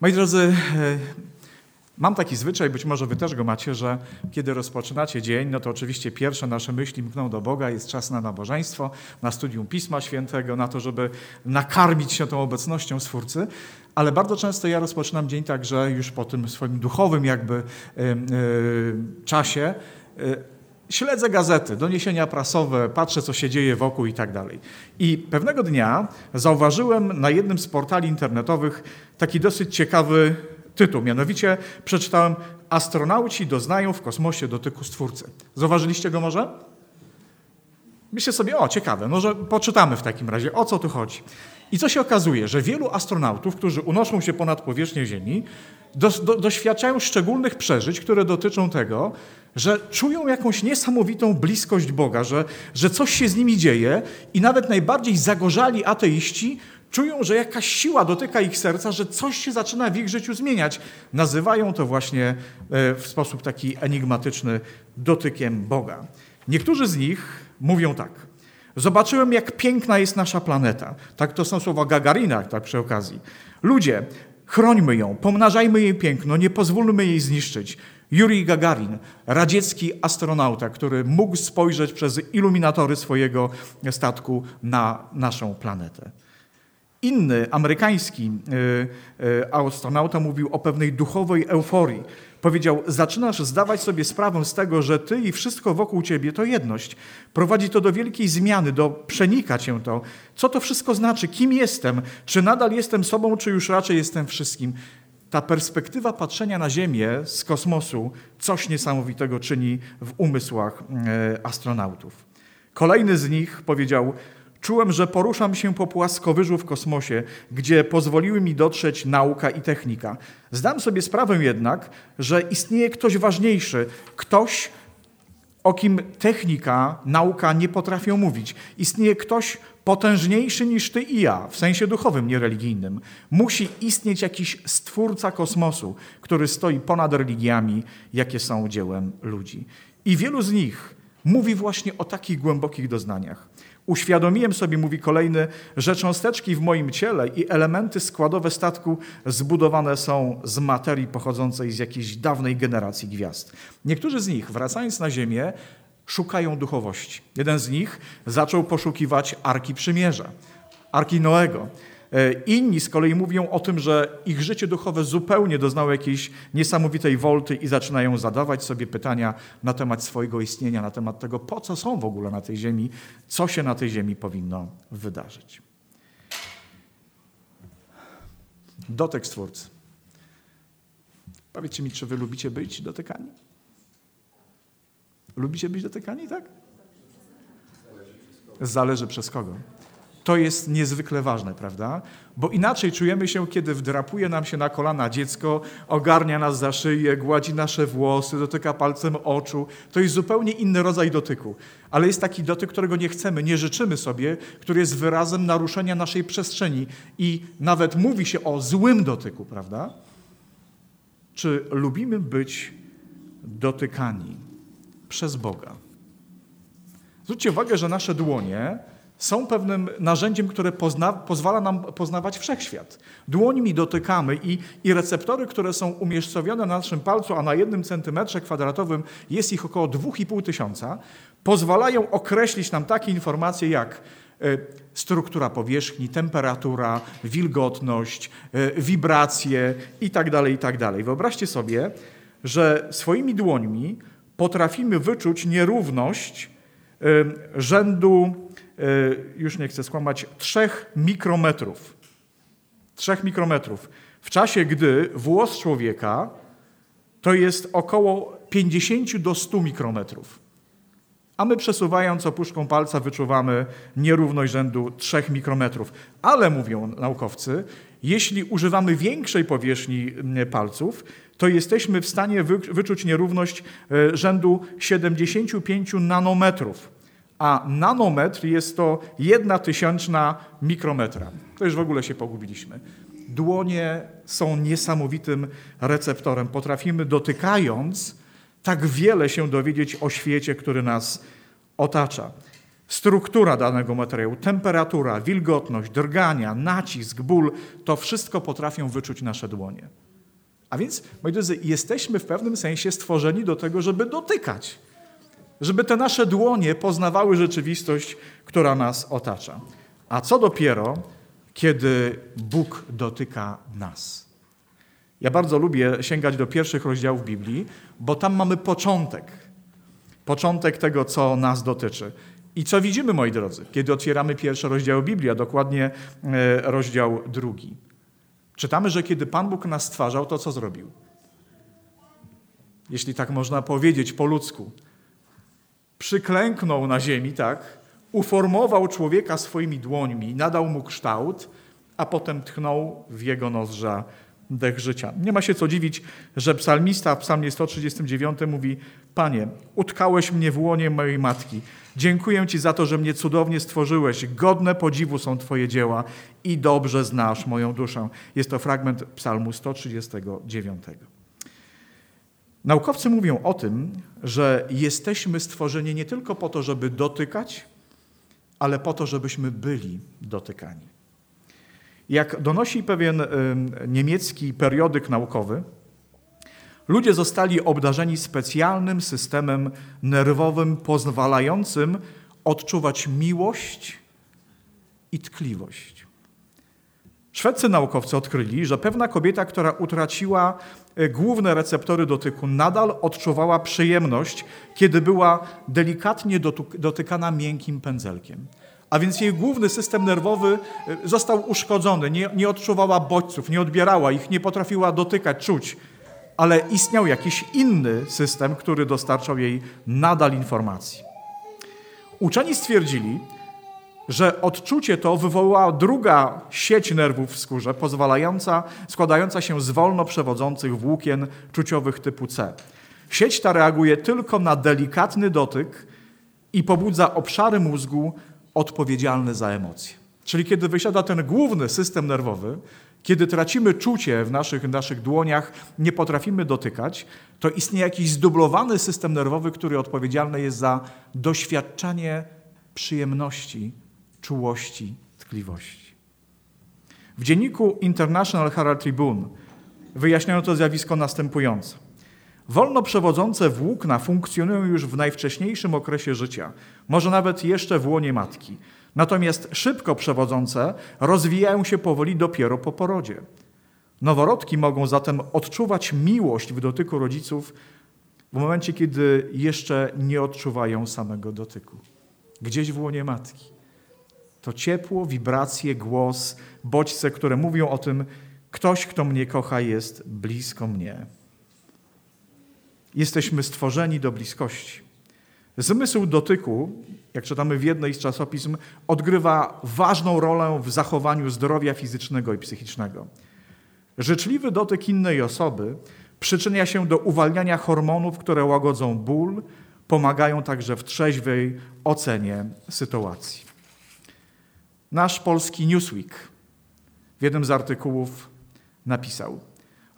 Moi drodzy, e, mam taki zwyczaj, być może wy też go macie, że kiedy rozpoczynacie dzień, no to oczywiście pierwsze nasze myśli mkną do Boga, jest czas na nabożeństwo, na studium Pisma Świętego, na to, żeby nakarmić się tą obecnością Stwórcy, ale bardzo często ja rozpoczynam dzień tak, że już po tym swoim duchowym jakby yy, czasie yy, śledzę gazety, doniesienia prasowe, patrzę, co się dzieje wokół i tak dalej. I pewnego dnia zauważyłem na jednym z portali internetowych taki dosyć ciekawy tytuł. Mianowicie przeczytałem Astronauci doznają w kosmosie dotyku Stwórcy. Zauważyliście go może? Myślę sobie, o ciekawe, może poczytamy w takim razie, o co tu chodzi. I co się okazuje, że wielu astronautów, którzy unoszą się ponad powierzchnię Ziemi, do, do, doświadczają szczególnych przeżyć, które dotyczą tego, że czują jakąś niesamowitą bliskość Boga, że, że coś się z nimi dzieje i nawet najbardziej zagorzali ateiści czują, że jakaś siła dotyka ich serca, że coś się zaczyna w ich życiu zmieniać. Nazywają to właśnie e, w sposób taki enigmatyczny dotykiem Boga. Niektórzy z nich mówią tak. Zobaczyłem, jak piękna jest nasza planeta. Tak to są słowa Gagarina, tak przy okazji. Ludzie, chrońmy ją, pomnażajmy jej piękno, nie pozwólmy jej zniszczyć. Jurij Gagarin, radziecki astronauta, który mógł spojrzeć przez iluminatory swojego statku na naszą planetę. Inny amerykański y, y, astronauta mówił o pewnej duchowej euforii. Powiedział: Zaczynasz zdawać sobie sprawę z tego, że ty i wszystko wokół ciebie to jedność. Prowadzi to do wielkiej zmiany, do przenika cię to. Co to wszystko znaczy? Kim jestem? Czy nadal jestem sobą, czy już raczej jestem wszystkim? Ta perspektywa patrzenia na Ziemię z kosmosu coś niesamowitego czyni w umysłach y, astronautów. Kolejny z nich powiedział: Czułem, że poruszam się po płaskowyżu w kosmosie, gdzie pozwoliły mi dotrzeć nauka i technika. Zdam sobie sprawę jednak, że istnieje ktoś ważniejszy, ktoś, o kim technika, nauka nie potrafią mówić. Istnieje ktoś potężniejszy niż ty i ja, w sensie duchowym, nie religijnym. Musi istnieć jakiś stwórca kosmosu, który stoi ponad religiami, jakie są dziełem ludzi. I wielu z nich mówi właśnie o takich głębokich doznaniach. Uświadomiłem sobie, mówi kolejny, że cząsteczki w moim ciele i elementy składowe statku zbudowane są z materii pochodzącej z jakiejś dawnej generacji gwiazd. Niektórzy z nich, wracając na Ziemię, szukają duchowości. Jeden z nich zaczął poszukiwać Arki Przymierza, Arki Noego. E, inni z kolei mówią o tym, że ich życie duchowe zupełnie doznało jakiejś niesamowitej wolty i zaczynają zadawać sobie pytania na temat swojego istnienia, na temat tego, po co są w ogóle na tej ziemi, co się na tej ziemi powinno wydarzyć. Dotek Stwórcy. Powiedzcie mi, czy wy lubicie być dotykani? Lubicie być dotykani, tak? Zależy przez kogo. To jest niezwykle ważne, prawda? Bo inaczej czujemy się, kiedy wdrapuje nam się na kolana dziecko, ogarnia nas za szyję, gładzi nasze włosy, dotyka palcem oczu. To jest zupełnie inny rodzaj dotyku. Ale jest taki dotyk, którego nie chcemy, nie życzymy sobie, który jest wyrazem naruszenia naszej przestrzeni. I nawet mówi się o złym dotyku, prawda? Czy lubimy być dotykani przez Boga? Zwróćcie uwagę, że nasze dłonie są pewnym narzędziem, które pozna, pozwala nam poznawać wszechświat. Dłońmi dotykamy i, i receptory, które są umiejscowione na naszym palcu, a na jednym centymetrze kwadratowym jest ich około 2,5 tysiąca, pozwalają określić nam takie informacje jak e, struktura powierzchni, temperatura, wilgotność, e, wibracje itd., tak itd. Tak Wyobraźcie sobie, że swoimi dłońmi potrafimy wyczuć nierówność rzędu E, już nie chcę skłamać, 3 mikrometrów. 3 mikrometrów. W czasie, gdy włos człowieka to jest około 50 do 100 mikrometrów. A my przesuwając opuszką palca wyczuwamy nierówność rzędu 3 mikrometrów. Ale mówią naukowcy, jeśli używamy większej powierzchni palców, to jesteśmy w stanie wyczuć nierówność e, rzędu 75 nanometrów a nanometr jest to jedna tysiączna mikrometra. To już w ogóle się pogubiliśmy. Dłonie są niesamowitym receptorem. Potrafimy dotykając tak wiele się dowiedzieć o świecie, który nas otacza. struktura danego materiału, temperatura, wilgotność, drgania, nacisk, ból, to wszystko potrafią wyczuć nasze dłonie. A więc, moi drodzy, jesteśmy w pewnym sensie stworzeni do tego, żeby dotykać, żeby te nasze dłonie poznawały rzeczywistość, która nas otacza. A co dopiero, kiedy Bóg dotyka nas. Ja bardzo lubię sięgać do pierwszych rozdziałów Biblii, bo tam mamy początek. Początek tego, co nas dotyczy. I co widzimy, moi drodzy, kiedy otwieramy pierwszy rozdział Biblii, a dokładnie e, rozdział drugi? Czytamy, że kiedy Pan Bóg nas stwarzał, to co zrobił? Jeśli tak można powiedzieć po ludzku. Przyklęknął na ziemi, tak? Uformował człowieka swoimi dłońmi, nadał mu kształt, a potem tchnął w jego nozdrza dech życia. Nie ma się co dziwić, że psalmista w psalmie 139 mówi Panie, utkałeś mnie w łonie mojej matki. Dziękuję Ci za to, że mnie cudownie stworzyłeś. Godne podziwu są Twoje dzieła i dobrze znasz moją duszę. Jest to fragment psalmu 139. Naukowcy mówią o tym, że jesteśmy stworzeni nie tylko po to, żeby dotykać, ale po to, żebyśmy byli dotykani. Jak donosi pewien niemiecki periodyk naukowy, ludzie zostali obdarzeni specjalnym systemem nerwowym pozwalającym odczuwać miłość i tkliwość. Szwedzcy naukowcy odkryli, że pewna kobieta, która utraciła e, główne receptory dotyku, nadal odczuwała przyjemność, kiedy była delikatnie dotykana miękkim pędzelkiem a więc jej główny system nerwowy y, został uszkodzony, nie, nie odczuwała bodźców, nie odbierała ich, nie potrafiła dotykać, czuć, ale istniał jakiś inny system, który dostarczał jej nadal informacji. Uczeni stwierdzili, że odczucie to wywołała druga sieć nerwów w skórze, pozwalająca, składająca się z wolno przewodzących włókien czuciowych typu C. Sieć ta reaguje tylko na delikatny dotyk i pobudza obszary mózgu odpowiedzialny za emocje. Czyli kiedy wysiada ten główny system nerwowy, kiedy tracimy czucie w naszych, naszych dłoniach, nie potrafimy dotykać, to istnieje jakiś zdublowany system nerwowy, który odpowiedzialny jest za doświadczanie przyjemności, czułości, tkliwości. W dzienniku International Herald Tribune wyjaśniono to zjawisko następująco. Wolno przewodzące włókna funkcjonują już w najwcześniejszym okresie życia, może nawet jeszcze w łonie matki. Natomiast szybko przewodzące rozwijają się powoli dopiero po porodzie. Noworodki mogą zatem odczuwać miłość w dotyku rodziców w momencie, kiedy jeszcze nie odczuwają samego dotyku. Gdzieś w łonie matki. To ciepło, wibracje, głos, bodźce, które mówią o tym, ktoś, kto mnie kocha, jest blisko mnie. Jesteśmy stworzeni do bliskości. Zmysł dotyku, jak czytamy w jednej z czasopism, odgrywa ważną rolę w zachowaniu zdrowia fizycznego i psychicznego. Życzliwy dotyk innej osoby przyczynia się do uwalniania hormonów, które łagodzą ból, pomagają także w trzeźwej ocenie sytuacji. Nasz polski Newsweek w jednym z artykułów napisał: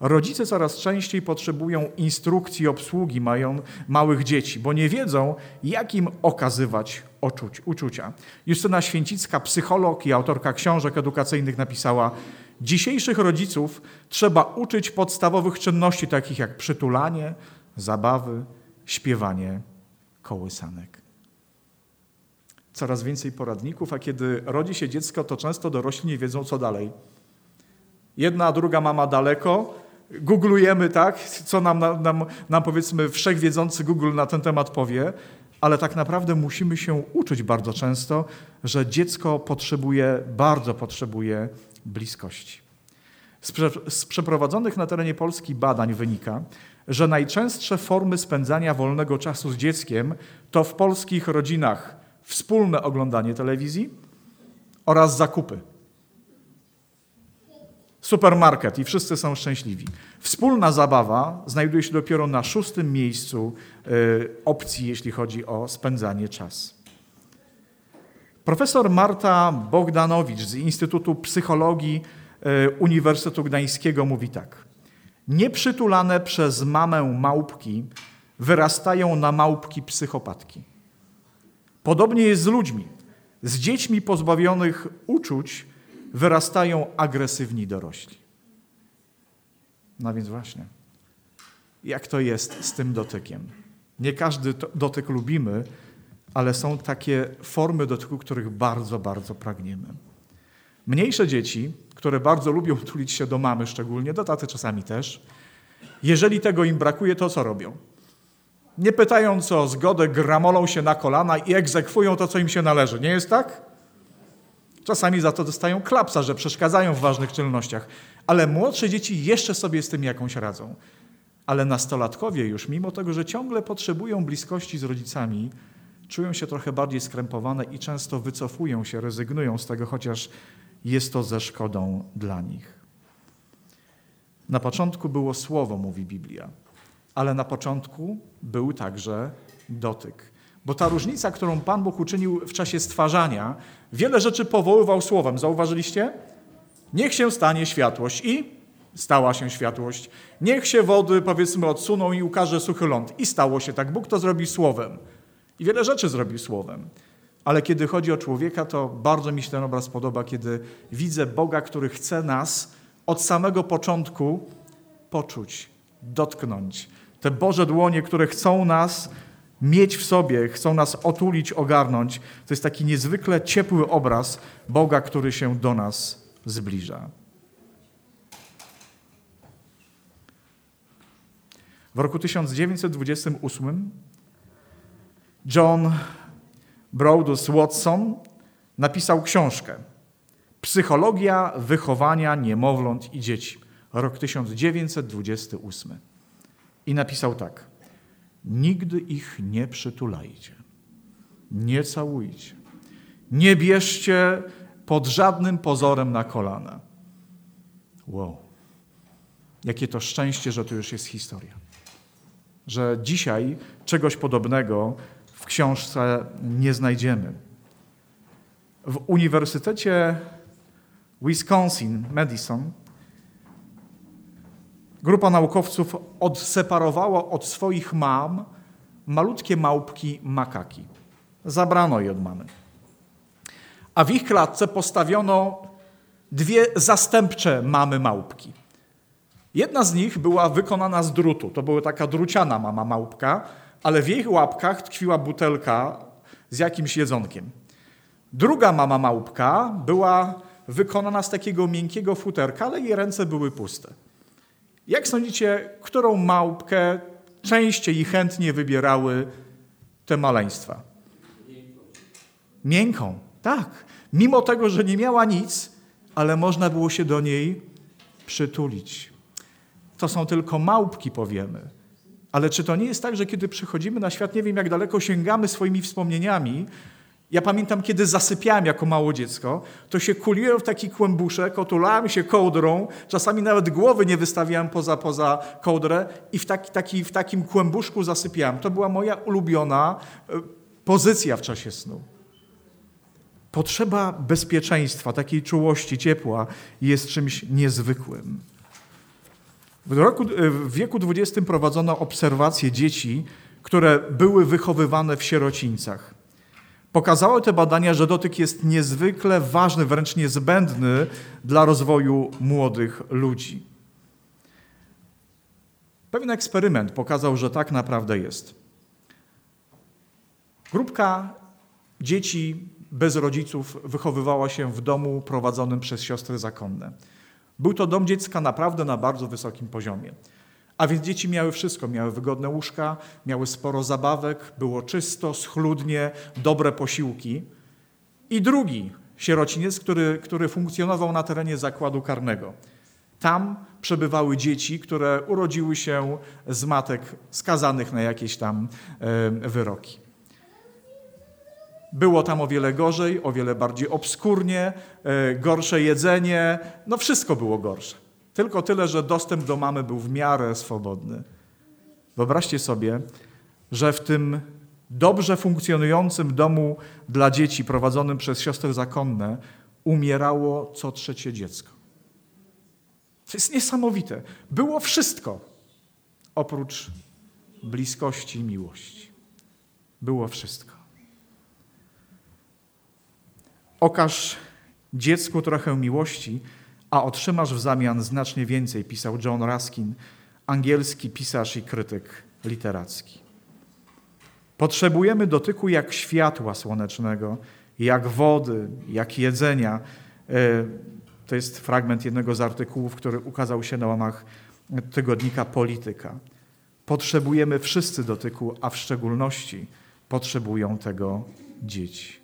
Rodzice coraz częściej potrzebują instrukcji obsługi mają małych dzieci, bo nie wiedzą, jak im okazywać oczuć, uczucia. Justyna Święcicka, psycholog i autorka książek edukacyjnych, napisała: Dzisiejszych rodziców trzeba uczyć podstawowych czynności, takich jak przytulanie, zabawy, śpiewanie kołysanek. Coraz więcej poradników, a kiedy rodzi się dziecko, to często dorośli nie wiedzą, co dalej. Jedna, druga mama daleko, googlujemy, tak, co nam, nam, nam powiedzmy wszechwiedzący Google na ten temat powie, ale tak naprawdę musimy się uczyć bardzo często, że dziecko potrzebuje, bardzo potrzebuje bliskości. Z, prze, z przeprowadzonych na terenie Polski badań wynika, że najczęstsze formy spędzania wolnego czasu z dzieckiem to w polskich rodzinach wspólne oglądanie telewizji oraz zakupy supermarket i wszyscy są szczęśliwi. Wspólna zabawa znajduje się dopiero na szóstym miejscu y, opcji, jeśli chodzi o spędzanie czasu. Profesor Marta Bogdanowicz z Instytutu Psychologii y, Uniwersytetu Gdańskiego mówi tak. Nieprzytulane przez mamę małpki wyrastają na małpki psychopatki. Podobnie jest z ludźmi. Z dziećmi pozbawionych uczuć wyrastają agresywni dorośli. No więc właśnie, jak to jest z tym dotykiem? Nie każdy dotyk lubimy, ale są takie formy dotyku, których bardzo, bardzo pragniemy. Mniejsze dzieci, które bardzo lubią tulić się do mamy szczególnie, do taty czasami też, jeżeli tego im brakuje, to co robią? Nie pytając o zgodę, gramolą się na kolana i egzekwują to, co im się należy. Nie jest tak? Czasami za to dostają klapsa, że przeszkadzają w ważnych czynnościach. Ale młodsze dzieci jeszcze sobie z tym jakąś radzą. Ale nastolatkowie już, mimo tego, że ciągle potrzebują bliskości z rodzicami, czują się trochę bardziej skrępowane i często wycofują się, rezygnują z tego, chociaż jest to ze szkodą dla nich. Na początku było słowo, mówi Biblia, ale na początku był także dotyk. Bo ta różnica, którą Pan Bóg uczynił w czasie stwarzania, wiele rzeczy powoływał słowem. Zauważyliście? Niech się stanie światłość i stała się światłość. Niech się wody, powiedzmy, odsuną i ukaże suchy ląd. I stało się tak. Bóg to zrobi słowem. I wiele rzeczy zrobił słowem. Ale kiedy chodzi o człowieka, to bardzo mi się ten obraz podoba, kiedy widzę Boga, który chce nas od samego początku poczuć, dotknąć. Te Boże dłonie, które chcą nas mieć w sobie, chcą nas otulić, ogarnąć. To jest taki niezwykle ciepły obraz Boga, który się do nas zbliża. W roku 1928 John Brodus Watson napisał książkę Psychologia wychowania niemowląt i dzieci, rok 1928. I napisał tak: Nigdy ich nie przytulajcie, nie całujcie, nie bierzcie pod żadnym pozorem na kolana. Wow. Jakie to szczęście, że to już jest historia. Że dzisiaj czegoś podobnego w książce nie znajdziemy. W Uniwersytecie Wisconsin, Madison, grupa naukowców odseparowała od swoich mam malutkie małpki makaki. Zabrano je od mamy. A w ich klatce postawiono dwie zastępcze mamy małpki. Jedna z nich była wykonana z drutu. To była taka druciana mama małpka, ale w jej łapkach tkwiła butelka z jakimś jedzonkiem. Druga mama małpka była wykonana z takiego miękkiego futerka, ale jej ręce były puste. Jak sądzicie, którą małpkę częściej i chętnie wybierały te maleństwa? Miękką, tak. Mimo tego, że nie miała nic, ale można było się do niej przytulić. To są tylko małpki, powiemy. Ale czy to nie jest tak, że kiedy przychodzimy na świat, nie wiem jak daleko sięgamy swoimi wspomnieniami, ja pamiętam, kiedy zasypiałem jako mało dziecko, to się kuliłem w taki kłębuszek, otulałem się kołdrą, czasami nawet głowy nie wystawiałem poza, poza kołdrę i w, taki, taki, w takim kłębuszku zasypiałem. To była moja ulubiona e, pozycja w czasie snu. Potrzeba bezpieczeństwa, takiej czułości, ciepła jest czymś niezwykłym. W, roku, w wieku XX prowadzono obserwacje dzieci, które były wychowywane w sierocińcach. Pokazały te badania, że dotyk jest niezwykle ważny, wręcz niezbędny dla rozwoju młodych ludzi. Pewien eksperyment pokazał, że tak naprawdę jest. Grupka dzieci bez rodziców wychowywała się w domu prowadzonym przez siostry zakonne. Był to dom dziecka naprawdę na bardzo wysokim poziomie. A więc dzieci miały wszystko. Miały wygodne łóżka, miały sporo zabawek, było czysto, schludnie, dobre posiłki. I drugi sierociniec, który, który funkcjonował na terenie zakładu karnego. Tam przebywały dzieci, które urodziły się z matek skazanych na jakieś tam e, wyroki. Było tam o wiele gorzej, o wiele bardziej obskurnie, e, gorsze jedzenie, no wszystko było gorsze. Tylko tyle, że dostęp do mamy był w miarę swobodny. Wyobraźcie sobie, że w tym dobrze funkcjonującym domu dla dzieci prowadzonym przez siostry zakonne umierało co trzecie dziecko. To jest niesamowite. Było wszystko oprócz bliskości i miłości. Było wszystko. Okaż dziecku trochę miłości, a otrzymasz w zamian znacznie więcej, pisał John Ruskin, angielski pisarz i krytyk literacki. Potrzebujemy dotyku jak światła słonecznego, jak wody, jak jedzenia. E, to jest fragment jednego z artykułów, który ukazał się na łamach tygodnika Polityka. Potrzebujemy wszyscy dotyku, a w szczególności potrzebują tego dzieci.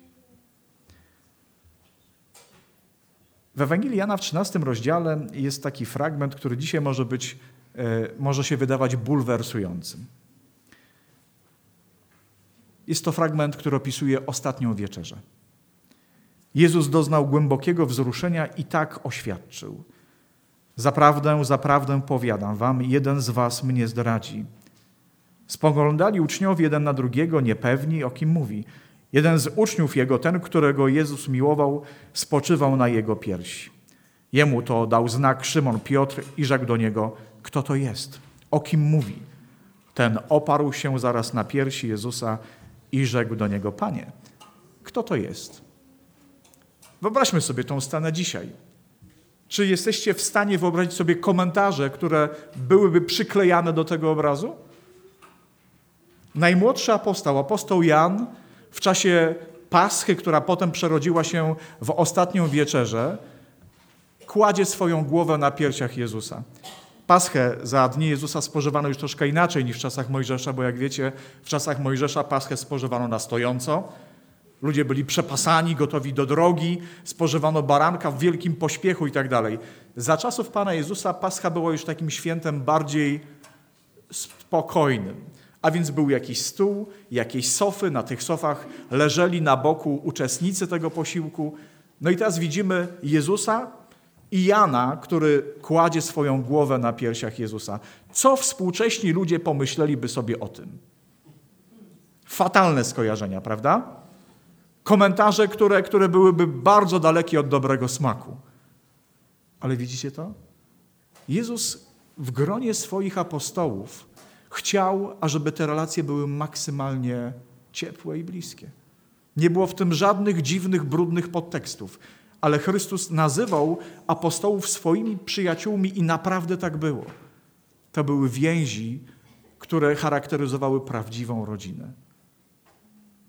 W Ewangelii Jana w 13 rozdziale jest taki fragment, który dzisiaj może być, e, może się wydawać bulwersującym. Jest to fragment, który opisuje ostatnią wieczerzę. Jezus doznał głębokiego wzruszenia i tak oświadczył. Zaprawdę, zaprawdę powiadam wam, jeden z was mnie zdradzi. Spoglądali uczniowie jeden na drugiego, niepewni, o kim mówi. Jeden z uczniów jego, ten, którego Jezus miłował, spoczywał na jego piersi. Jemu to dał znak Szymon Piotr i rzekł do niego, kto to jest, o kim mówi. Ten oparł się zaraz na piersi Jezusa i rzekł do niego, Panie, kto to jest? Wyobraźmy sobie tą scenę dzisiaj. Czy jesteście w stanie wyobrazić sobie komentarze, które byłyby przyklejane do tego obrazu? Najmłodszy apostoł, apostoł Jan, w czasie Paschy, która potem przerodziła się w ostatnią wieczerzę, kładzie swoją głowę na piersiach Jezusa. Paschę za dni Jezusa spożywano już troszkę inaczej niż w czasach Mojżesza, bo jak wiecie, w czasach Mojżesza Paschę spożywano na stojąco. Ludzie byli przepasani, gotowi do drogi, spożywano baranka w wielkim pośpiechu i tak dalej. Za czasów Pana Jezusa Pascha była już takim świętem bardziej spokojnym. A więc był jakiś stół, jakieś sofy, na tych sofach leżeli na boku uczestnicy tego posiłku. No i teraz widzimy Jezusa i Jana, który kładzie swoją głowę na piersiach Jezusa. Co współcześni ludzie pomyśleliby sobie o tym? Fatalne skojarzenia, prawda? Komentarze, które, które byłyby bardzo dalekie od dobrego smaku. Ale widzicie to? Jezus w gronie swoich apostołów chciał, ażeby te relacje były maksymalnie ciepłe i bliskie. Nie było w tym żadnych dziwnych, brudnych podtekstów, ale Chrystus nazywał apostołów swoimi przyjaciółmi i naprawdę tak było. To były więzi, które charakteryzowały prawdziwą rodzinę.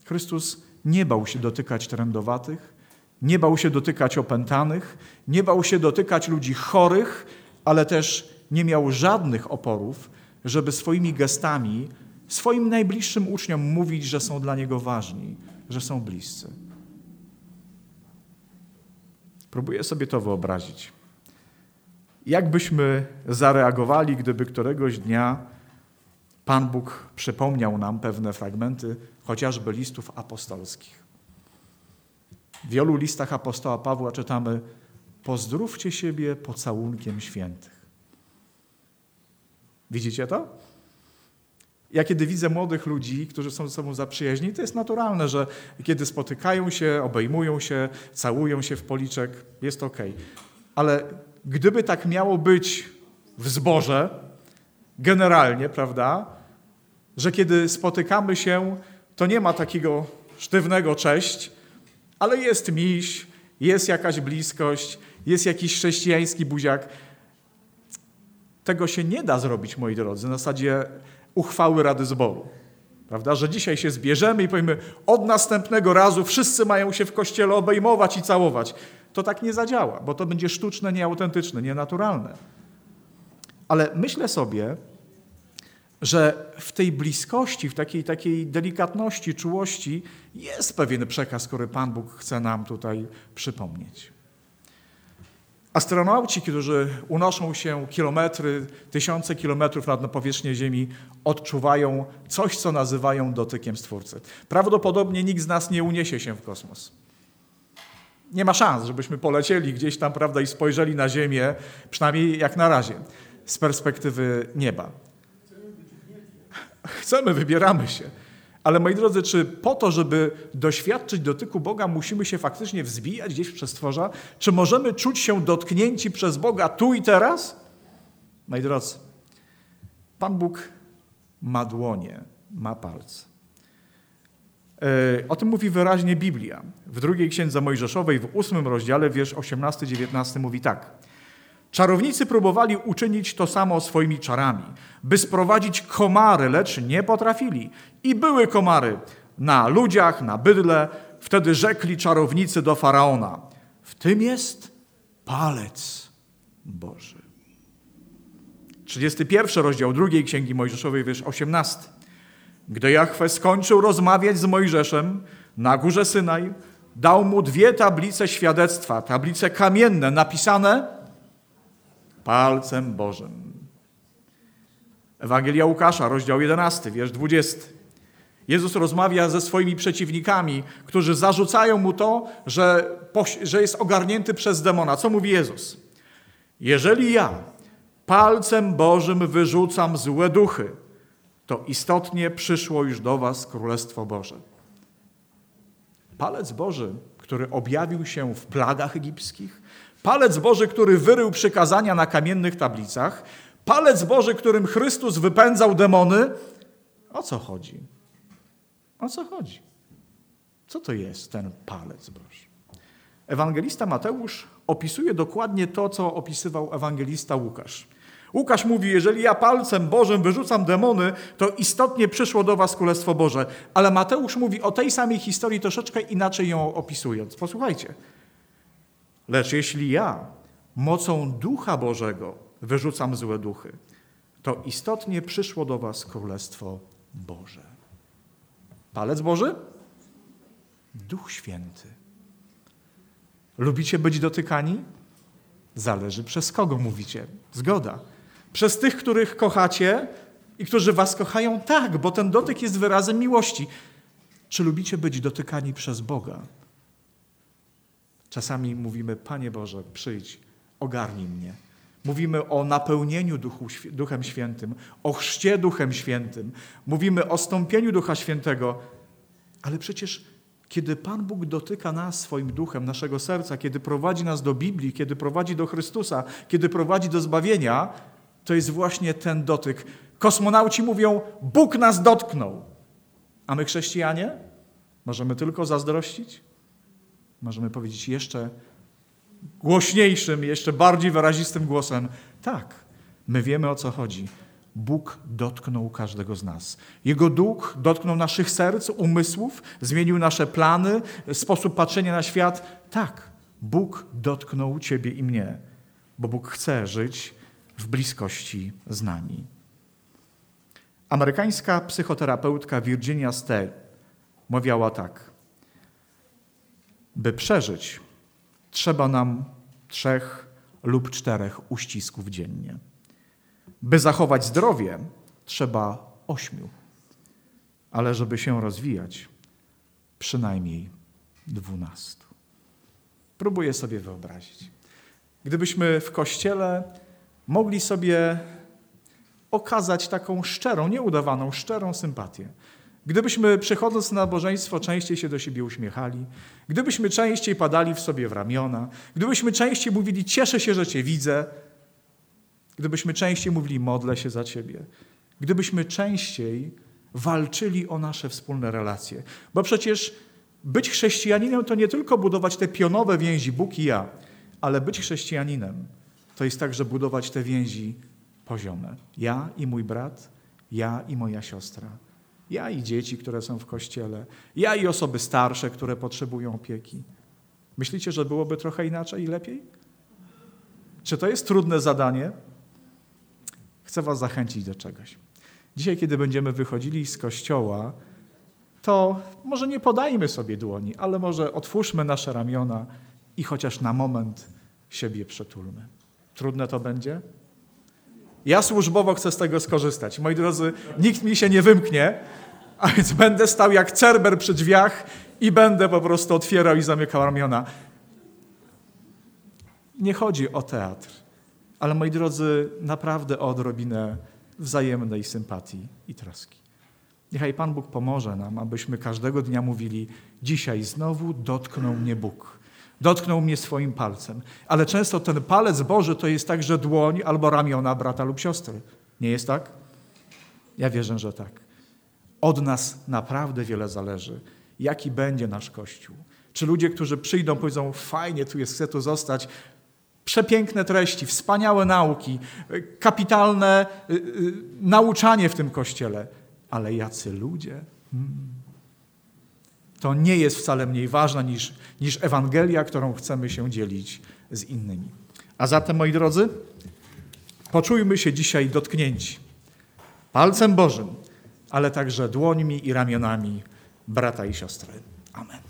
Chrystus nie bał się dotykać trędowatych, nie bał się dotykać opętanych, nie bał się dotykać ludzi chorych, ale też nie miał żadnych oporów, żeby swoimi gestami swoim najbliższym uczniom mówić, że są dla niego ważni, że są bliscy. Próbuję sobie to wyobrazić. Jak byśmy zareagowali, gdyby któregoś dnia Pan Bóg przypomniał nam pewne fragmenty, chociażby listów apostolskich. W wielu listach apostoła Pawła czytamy: Pozdrówcie siebie pocałunkiem świętych. Widzicie to? Ja kiedy widzę młodych ludzi, którzy są ze sobą zaprzyjaźni, to jest naturalne, że kiedy spotykają się, obejmują się, całują się w policzek, jest ok. Ale gdyby tak miało być w zborze, generalnie, prawda, że kiedy spotykamy się, to nie ma takiego sztywnego cześć, ale jest miś, jest jakaś bliskość, jest jakiś chrześcijański buziak. Tego się nie da zrobić, moi drodzy, na zasadzie uchwały Rady Zboru. Prawda? Że dzisiaj się zbierzemy i powiemy, od następnego razu wszyscy mają się w kościele obejmować i całować. To tak nie zadziała, bo to będzie sztuczne, nieautentyczne, nienaturalne. Ale myślę sobie, że w tej bliskości, w takiej, takiej delikatności, czułości jest pewien przekaz, który Pan Bóg chce nam tutaj przypomnieć. Astronauci, którzy unoszą się kilometry, tysiące kilometrów nad powierzchnię Ziemi, odczuwają coś, co nazywają dotykiem Stwórcy. Prawdopodobnie nikt z nas nie uniesie się w kosmos. Nie ma szans, żebyśmy polecieli gdzieś tam, prawda, i spojrzeli na Ziemię, przynajmniej jak na razie, z perspektywy nieba. Chcemy, wybieramy się. Ale moi drodzy, czy po to, żeby doświadczyć dotyku Boga, musimy się faktycznie wzbijać gdzieś w przestworza? Czy możemy czuć się dotknięci przez Boga tu i teraz? Moi drodzy, Pan Bóg ma dłonie, ma palce. E, o tym mówi wyraźnie Biblia. W drugiej księdze Mojżeszowej, w ósmym rozdziale, wiersz 18-19 mówi tak. Czarownicy próbowali uczynić to samo swoimi czarami, by sprowadzić komary, lecz nie potrafili. I były komary na ludziach, na bydle. Wtedy rzekli czarownicy do faraona: W tym jest palec Boży. 31 rozdział drugiej księgi Mojżeszowej, wiersz 18. Gdy Jachwę skończył rozmawiać z Mojżeszem na górze Synaj, dał mu dwie tablice świadectwa, tablice kamienne, napisane palcem Bożym. Ewangelia Łukasza, rozdział 11, wiersz 20. Jezus rozmawia ze swoimi przeciwnikami, którzy zarzucają mu to, że, że jest ogarnięty przez demona. Co mówi Jezus? Jeżeli ja palcem Bożym wyrzucam złe duchy, to istotnie przyszło już do was Królestwo Boże. Palec Boży, który objawił się w plagach egipskich, palec Boży, który wyrył przykazania na kamiennych tablicach, palec Boży, którym Chrystus wypędzał demony. O co chodzi? O co chodzi? Co to jest ten palec Boży? Ewangelista Mateusz opisuje dokładnie to, co opisywał ewangelista Łukasz. Łukasz mówi, jeżeli ja palcem Bożym wyrzucam demony, to istotnie przyszło do was Królestwo Boże. Ale Mateusz mówi o tej samej historii troszeczkę inaczej ją opisując. Posłuchajcie. Lecz jeśli ja mocą Ducha Bożego wyrzucam złe duchy, to istotnie przyszło do was Królestwo Boże. Palec Boży? Duch Święty. Lubicie być dotykani? Zależy przez kogo mówicie. Zgoda. Przez tych, których kochacie i którzy was kochają? Tak, bo ten dotyk jest wyrazem miłości. Czy lubicie być dotykani przez Boga? Czasami mówimy, Panie Boże, przyjdź, ogarnij mnie. Mówimy o napełnieniu Duchu, Duchem Świętym, o chrzcie Duchem Świętym. Mówimy o stąpieniu Ducha Świętego. Ale przecież kiedy Pan Bóg dotyka nas swoim duchem, naszego serca, kiedy prowadzi nas do Biblii, kiedy prowadzi do Chrystusa, kiedy prowadzi do zbawienia, to jest właśnie ten dotyk. Kosmonauci mówią: Bóg nas dotknął. A my, chrześcijanie, możemy tylko zazdrościć? Możemy powiedzieć jeszcze głośniejszym, jeszcze bardziej wyrazistym głosem: Tak, my wiemy o co chodzi. Bóg dotknął każdego z nas. Jego duch dotknął naszych serc, umysłów, zmienił nasze plany, sposób patrzenia na świat. Tak, Bóg dotknął Ciebie i mnie, bo Bóg chce żyć w bliskości z nami. Amerykańska psychoterapeutka Virginia Stell mówiła tak: By przeżyć, trzeba nam trzech lub czterech uścisków dziennie. By zachować zdrowie, trzeba ośmiu, ale żeby się rozwijać, przynajmniej dwunastu. Próbuję sobie wyobrazić. Gdybyśmy w kościele mogli sobie okazać taką szczerą, nieudawaną, szczerą sympatię. Gdybyśmy przychodząc na nabożeństwo częściej się do siebie uśmiechali, gdybyśmy częściej padali w sobie w ramiona, gdybyśmy częściej mówili cieszę się, że Cię widzę, gdybyśmy częściej mówili modlę się za Ciebie, gdybyśmy częściej walczyli o nasze wspólne relacje. Bo przecież być chrześcijaninem to nie tylko budować te pionowe więzi Bóg i ja, ale być chrześcijaninem to jest także budować te więzi poziome. Ja i mój brat, ja i moja siostra, ja i dzieci, które są w kościele, ja i osoby starsze, które potrzebują opieki. Myślicie, że byłoby trochę inaczej i lepiej? Czy to jest trudne zadanie? Chcę Was zachęcić do czegoś. Dzisiaj, kiedy będziemy wychodzili z kościoła, to może nie podajmy sobie dłoni, ale może otwórzmy nasze ramiona i chociaż na moment siebie przetulmy. Trudne to będzie? Ja służbowo chcę z tego skorzystać. Moi drodzy, nikt mi się nie wymknie, a więc będę stał jak cerber przy drzwiach i będę po prostu otwierał i zamykał ramiona. Nie chodzi o teatr, ale moi drodzy, naprawdę o odrobinę wzajemnej sympatii i troski. Niechaj Pan Bóg pomoże nam, abyśmy każdego dnia mówili: Dzisiaj znowu dotknął mnie Bóg. Dotknął mnie swoim palcem. Ale często ten palec Boży to jest także dłoń albo ramiona brata lub siostry. Nie jest tak? Ja wierzę, że tak. Od nas naprawdę wiele zależy. jaki będzie nasz Kościół. Czy ludzie, którzy przyjdą, powiedzą, fajnie tu jest, chcę tu zostać, przepiękne treści, wspaniałe nauki, kapitalne y, y, nauczanie w tym Kościele, ale jacy ludzie? Hmm. To nie jest wcale mniej ważne niż, niż Ewangelia, którą chcemy się dzielić z innymi. A zatem, moi drodzy, poczujmy się dzisiaj dotknięci palcem Bożym, ale także dłońmi i ramionami brata i siostry. Amen.